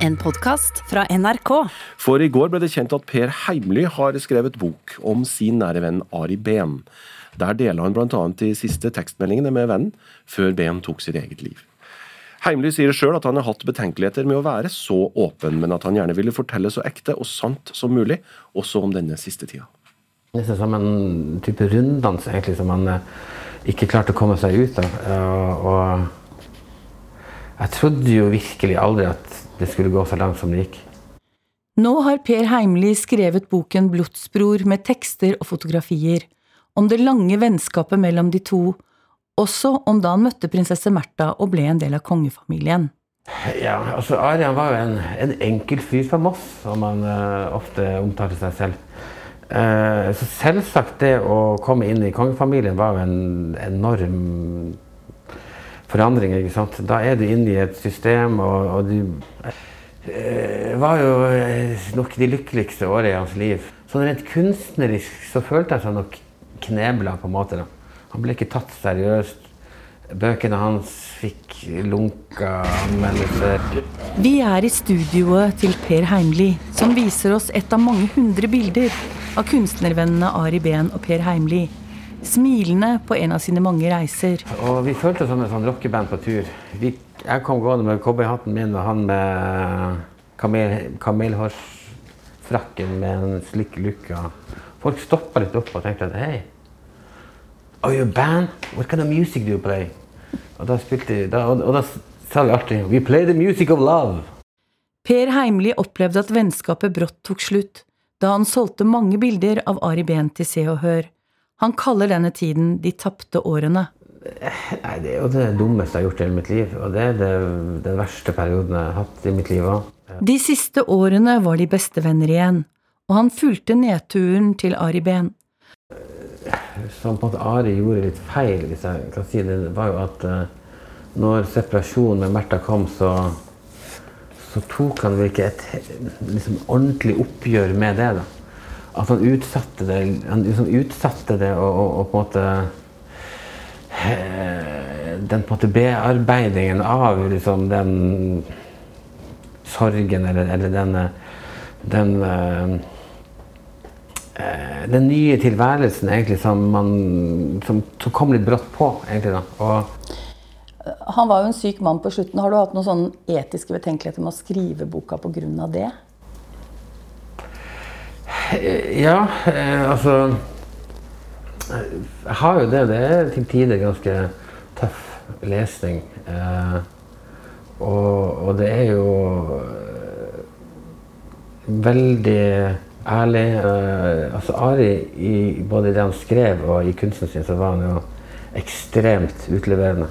En podkast fra NRK. For i går ble det kjent at Per Heimly har skrevet bok om sin nære venn Ari Behn. Der deler han bl.a. de siste tekstmeldingene med vennen, før Behn tok sitt eget liv. Heimly sier sjøl at han har hatt betenkeligheter med å være så åpen, men at han gjerne ville fortelle så ekte og sant som mulig, også om denne siste tida. Det er som en type runddans egentlig, som han eh, ikke klarte å komme seg ut av. Eh, og jeg trodde jo virkelig aldri at det skulle gå så langt som det gikk. Nå har Per Heimli skrevet boken Blodsbror med tekster og fotografier, om det lange vennskapet mellom de to, også om da han møtte prinsesse Märtha og ble en del av kongefamilien. Ja, altså Arian var jo en, en enkel fyr fra Moss, som han uh, ofte omtalte seg selv. Uh, så selvsagt det å komme inn i kongefamilien var jo en enorm forandring. ikke sant? Da er du inne i et system, og, og du uh, var jo nok de lykkeligste årene i hans liv. Sånn rent kunstnerisk så følte jeg seg nok knebla, på en måte. da. Han ble ikke tatt seriøst. Bøkene hans fikk lunka anmeldelser. Vi er i studioet til Per Heimli, som viser oss et av mange hundre bilder av kunstnervennene Ari Behn og Per Heimly. Smilende på en av sine mange reiser. Og vi følte oss som et sånn rockeband på tur. Vi, jeg kom gående med cowboyhatten min, og han med kamel, kamelhårsfrakken med en slik lukke. Folk stoppa litt opp og tenkte at hei, are you a band? What kind of music do you play? Og da, spilte, da, og, og da sa vi alltid We play the music of love. Per Heimli opplevde at vennskapet brått tok slutt, da han solgte mange bilder av Ari Behn til Se og Hør. Han kaller denne tiden de tapte årene. Nei, Det er jo det dummeste jeg har gjort i hele mitt liv. Og det er det, den verste perioden jeg har hatt i mitt liv òg. De siste årene var de bestevenner igjen, og han fulgte nedturen til Ari Behn. Som på en måte Ari gjorde litt feil, hvis jeg kan si det, var jo at uh, når separasjonen med Märtha kom, så, så tok han vel ikke et liksom, ordentlig oppgjør med det. da. At han utsatte det, han liksom utsatte det og, og, og på en måte eh, Den på en måte bearbeidingen av liksom, den sorgen eller, eller den, den uh, den nye tilværelsen egentlig som, man, som, som kom litt brått på. egentlig. Og han var jo en syk mann på slutten. Har du hatt noen sånne etiske betenkeligheter med å skrive boka pga. det? Ja, eh, altså Jeg har jo det. Det er til tider ganske tøff lesning. Eh, og, og, det er jo veldig ærlig. Altså Ari, i både det han skrev og i kunsten sin, så var han jo ekstremt utleverende.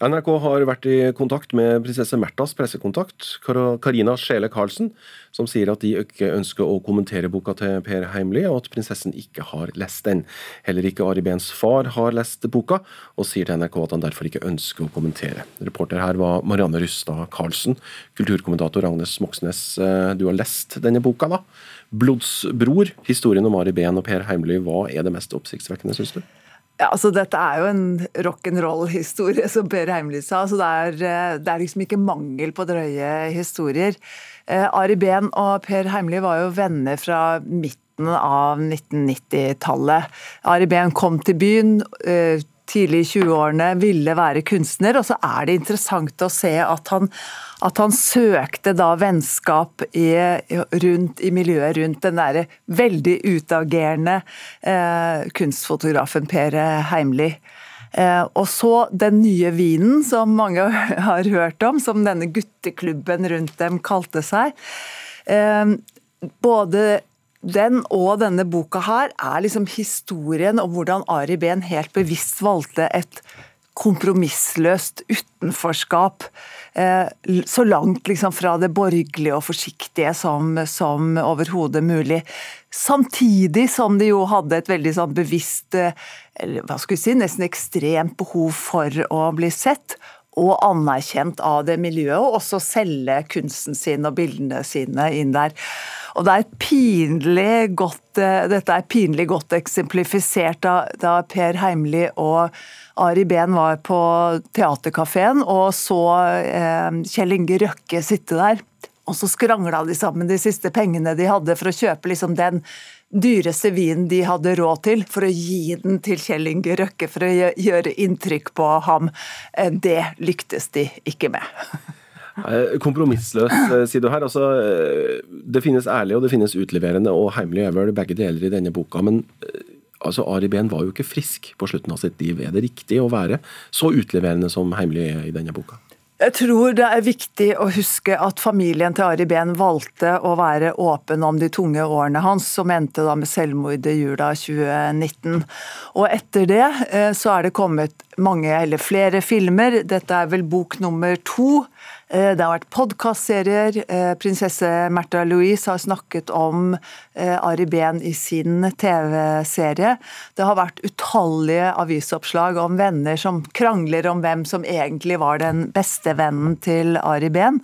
NRK har vært i kontakt med prinsesse Märthas pressekontakt, Karina Sjele Karlsen, som sier at de ikke ønsker å kommentere boka til Per Heimly, og at prinsessen ikke har lest den. Heller ikke Ari Behns far har lest boka, og sier til NRK at han derfor ikke ønsker å kommentere. Reporter her var Marianne Rustad Karlsen. Kulturkommentator Agnes Moxnes, eh, du har lest denne boka, da. 'Blodsbror', historien om Ari Behn og Per Heimly. Hva er det mest oppsiktsvekkende, syns du? Ja, altså Dette er jo en rock'n'roll-historie, som Per Heimly sa. så det er, det er, liksom ikke mangel på drøye historier. Eh, Ari Behn og Per Heimly var jo venner fra midten av 1990-tallet. Ari Behn kom til byen eh, tidlig i 20-årene, ville være kunstner, og så er det interessant å se at han at han søkte da vennskap i, rundt, i miljøet rundt den derre veldig utagerende eh, kunstfotografen Per Heimli. Eh, og så den nye vinen, som mange har hørt om, som denne gutteklubben rundt dem kalte seg. Eh, både den og denne boka her er liksom historien om hvordan Ari Behn helt bevisst valgte et kompromissløst utenforskap. Eh, så langt liksom fra det borgerlige og forsiktige som, som overhodet mulig. Samtidig som de jo hadde et veldig sånn bevisst, eh, eller hva skal vi si, nesten ekstremt behov for å bli sett. og anerkjent av det miljøet, og også selge kunsten sin og bildene sine inn der. Og det er pinlig godt, eh, Dette er pinlig godt eksemplifisert da, da Per Heimli og Ari Behn var på Theatercaféen og så eh, Kjell Inge Røkke sitte der. Og så skrangla de sammen de siste pengene de hadde for å kjøpe liksom den dyreste vinen de hadde råd til, for å gi den til Kjell Inge Røkke for å gjøre inntrykk på ham. Eh, det lyktes de ikke med. Eh, kompromissløs, eh, sier du her. Altså, det finnes ærlig og det finnes utleverende, og Heimly er vel begge deler i denne boka. Men altså, Ari Behn var jo ikke frisk på slutten av sitt liv. Er det riktig å være så utleverende som Heimly er i denne boka? Jeg tror det er viktig å huske at familien til Ari Behn valgte å være åpen om de tunge årene hans, som endte da med selvmord i jula 2019. Og etter det eh, så er det kommet mange eller flere filmer. Dette er vel bok nummer to Eh, det har vært podkastserier. Eh, prinsesse Märtha Louise har snakket om eh, Ari Behn i sin TV-serie. Det har vært utallige avisoppslag om venner som krangler om hvem som egentlig var den beste vennen til Ari Behn.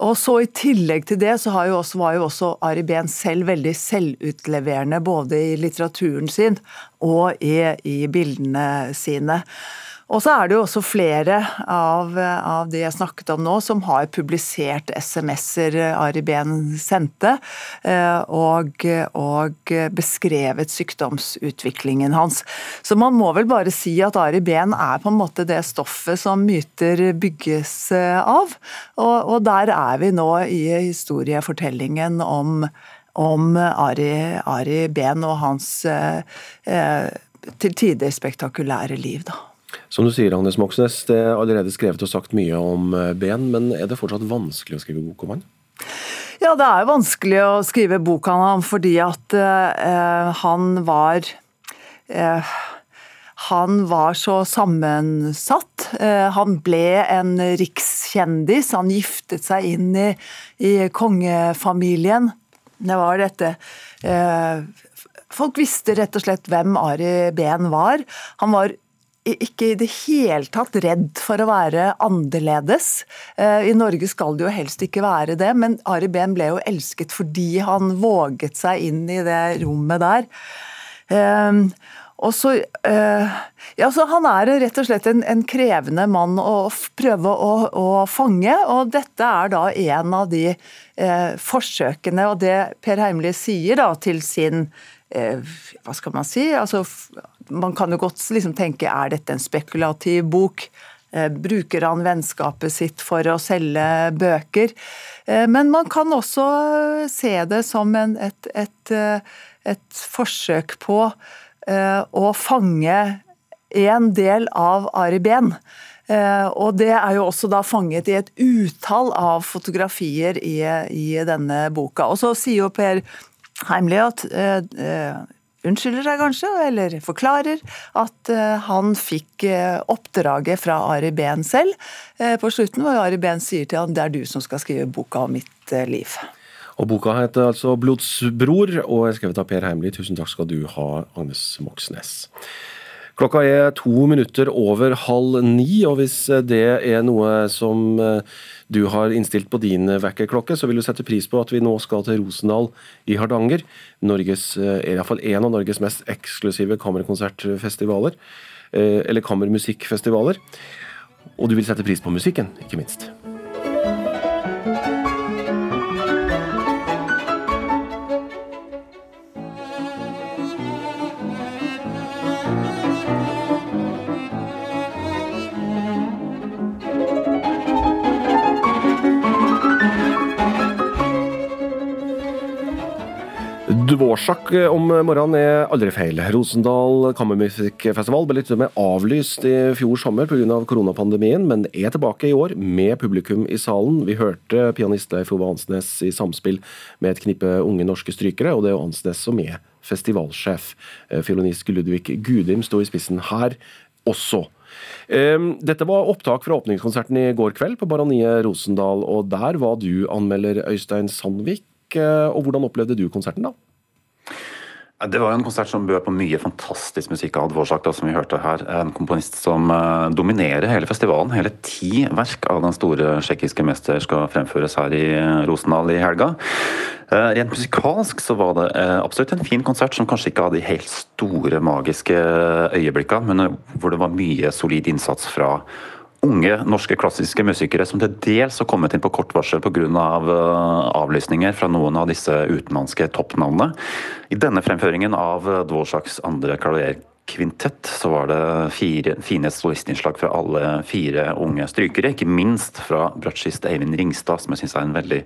Og så I tillegg til det så jo også, var jo også Ari Behn selv veldig selvutleverende, både i litteraturen sin og i, i bildene sine. Og så er det jo også flere av, av de jeg snakket om nå, som har publisert SMS-er Ari Behn sendte, eh, og, og, beskrevet sykdomsutviklingen hans. Så man må vel bare si at Ari Behn er på en måte det stoffet som myter bygges eh, av. Og, og der er vi nå i historiefortellingen om, om Ari, Ari Behn og hans eh, eh, til tider spektakulære liv. da. Som du sier, Agnes Moxnes, det er allerede skrevet og sagt mye om eh, Ben, men er det fortsatt vanskelig å skrive bok om han? Ja, det er vanskelig å skrive bok om ham fordi at uh, han var uh, han var så sammensatt. Han ble en rikskjendis. Han giftet seg inn i, i kongefamilien. Det var dette Folk visste rett og slett hvem Ari Behn var. Han var ikke i det hele tatt redd for å være annerledes. Eh, I Norge skal det jo helst ikke være det, men Ari Behn ble jo elsket fordi han våget seg inn i det rommet der. Ehm, og så, eh, ja, så Han er rett og slett en, en krevende mann å prøve å, å, fange, og dette er da en av de eh, forsøkene, og det Per Heimli sier da til sin Hva skal man si? altså man kan jo godt liksom tenke er dette en spekulativ bok? Eh, bruker han vennskapet sitt for å selge bøker? Eh, men man kan også se det som en, et, et, eh, et, forsøk på å fange en del av Ari Behn. Og det er jo også da fanget i et utall av fotografier i, i denne boka. Og så sier jo Per Heimli unnskylder seg kanskje, eller forklarer at eh, han fikk eh, oppdraget fra Ari Behn selv eh, på slutten, hvor Ari Behn sier til han det er du som skal skrive boka om mitt liv. Og Boka heter altså 'Blodsbror' og er skrevet av Per Heimli. Tusen takk skal du ha, Agnes Moxnes. Klokka er to minutter over halv ni, og hvis det er noe som eh, du har innstilt på din vekkerklokke, så vil du sette pris på at vi nå skal til Rosendal i Hardanger. Norges, eh, er iallfall en av Norges mest eksklusive kammerkonsertfestivaler. Eh, eller kammermusikkfestivaler. Og du vil sette pris på musikken, ikke minst. Dvorsak eh, om morgenen er aldri feil. Rosendal kammermusikkfestival ble litt mer avlyst i fjor sommer pga. koronapandemien, men er tilbake i år med publikum i salen. Vi hørte pianist Leif Ove Ansnes i samspill med et knippe unge norske strykere, og det er jo Ansnes som er festivalsjef. Eh, fiolinist Ludvig Gudim sto i spissen her også. Ehm, dette var opptak fra åpningskonserten i går kveld på Baroniet Rosendal, og der var du anmelder Øystein Sandvik. Eh, og hvordan opplevde du konserten, da? Det var en konsert som bød på mye fantastisk musikk av Dvorak, som vi hørte her. En komponist som uh, dominerer hele festivalen. Hele ti verk av den store tsjekkiske mester skal fremføres her i Rosendal i helga. Uh, rent musikalsk så var det absolutt en fin konsert som kanskje ikke hadde de helt store magiske øyeblikka, men hvor det var mye solid innsats fra unge norske klassiske musikere som til dels har kommet inn på kort varsel pga. Av eh, avlysninger fra noen av disse utenlandske toppnavnene. I denne fremføringen av Dvorsaks andre klaverkvintett så var det fire, fine solistinnslag fra alle fire unge strykere. Ikke minst fra bratsjist Eivind Ringstad, som jeg syns er en veldig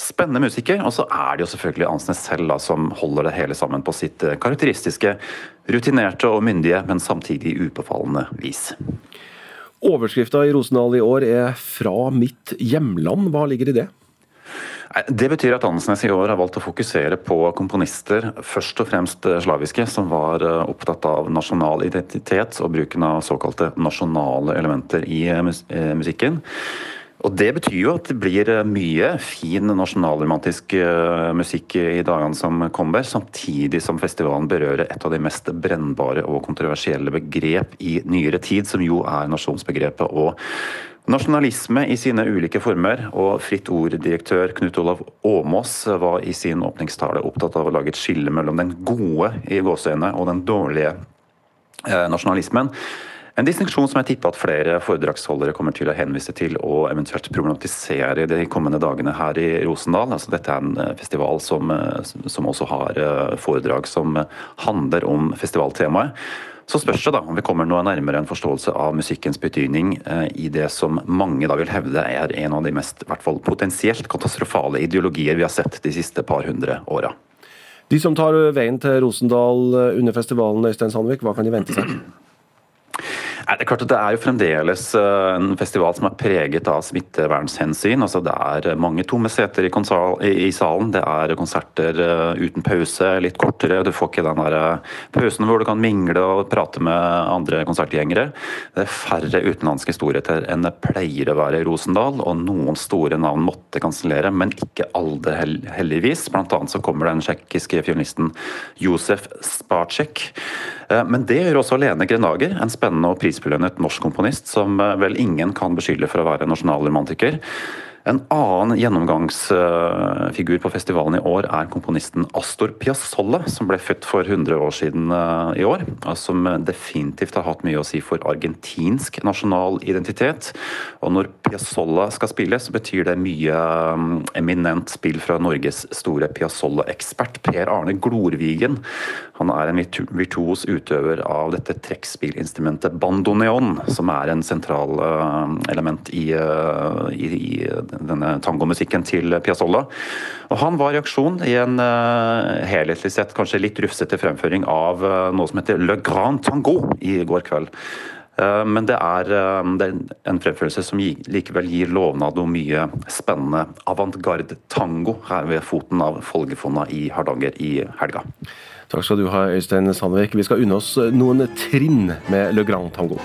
spennende musiker. Og så er det jo selvfølgelig Ansnes selv da, som holder det hele sammen på sitt karakteristiske, rutinerte og myndige, men samtidig upåfallende vis. Overskrifta i Rosendal i år er 'Fra mitt hjemland'. Hva ligger i det? Det betyr at Andersnes i år har valgt å fokusere på komponister, først og fremst slaviske, som var eh, opptatt av nasjonal identitet og bruken av såkalte nasjonale elementer i eh, musikken. Og Det betyr jo at det blir eh, mye fin nasjonalromantisk eh, musikk i dagene som kommer, samtidig som festivalen berører et av de mest brennbare og kontroversielle begrep i nyere tid, som jo er nasjonsbegrepet. og Nasjonalisme i sine ulike former, og Fritt Ord-direktør Knut Olav Åmås var i sin åpningstale opptatt av å lage et skille mellom den gode i gåseøynene og den dårlige eh, nasjonalismen. En distinksjon som jeg tipper at flere foredragsholdere kommer til å henvise til og eventuelt problematisere de kommende dagene her i Rosendal. Altså, dette er en eh, festival som, eh, som også har eh, foredrag som handler om festivaltemaet. Så spørs det da om vi kommer noe nærmere en forståelse av musikkens betydning i det som mange da vil hevde er en av de mest hvert fall potensielt katastrofale ideologier vi har sett de siste par hundre åra. De som tar veien til Rosendal under festivalen, Øystein Sandvik, hva kan de vente seg? Det er klart at det er jo fremdeles eh, en festival som er preget av smittevernhensyn. Altså det er mange tomme seter i, salen, det er konserter eh, uten pause, litt kortere. Du får ikke den der eh, pausen hvor du kan mingle og prate med andre konsertgjengere. Det er færre utenlandske storheter enn det pleier å være i Rosendal, og noen store navn måtte kansellere, men ikke alle heldigvis. Blant annet så kommer den tsjekkiske fiolinisten Josef Spacek. Men det gjør også Lene Grenager, en spennende og prisbelønnet norsk komponist som eh, vel ingen kan beskylde for å være nasjonalromantiker. En annen gjennomgangsfigur på festivalen i år er komponisten Astor Piazzolla, som ble født for 100 år siden eh, i år. Som definitivt har hatt mye å si for argentinsk nasjonal identitet. Og når Piazzolla skal spille, så betyr det mye mm, eminent spill fra Norges store Piazzolla-ekspert Per Arne Glorvigen. Han er en virtuos utøver av dette trekkspillinstrumentet bandoneon, som er en sentral eh, element i, eh, i, i denne tangomusikken til Piazzolla. Og han var i aksjon i en uh, helhetlig sett kanskje litt rufsete fremføring av noe som heter Le Grand Tango i går kveld. Men det er, det er, en fremførelse som likevel gir lovnad om mye spennende avantgarde-tango her ved foten av Folgefonna i Hardanger i helga. Takk skal du ha, Øystein Sandvik. Vi skal unne oss noen trinn med Le Grand Tango.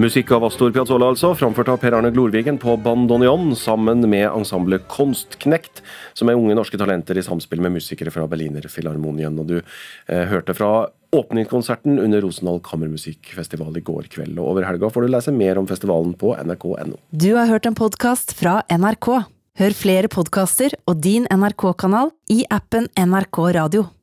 Musikk av Astor Piazzolla, altså, framført av Per Arne Glorvigen på bandoneon sammen med ensemblet Konstknekt, som er unge norske talenter i samspill med musikere fra Berliner Filharmonien. Og du eh, hørte fra åpningskonserten under Rosendal Kammermusikkfestival i går kveld. Og over helga får du lese mer om festivalen på nrk.no. Du har hørt en podkast fra NRK. Hør flere podkaster og din NRK-kanal i appen NRK Radio.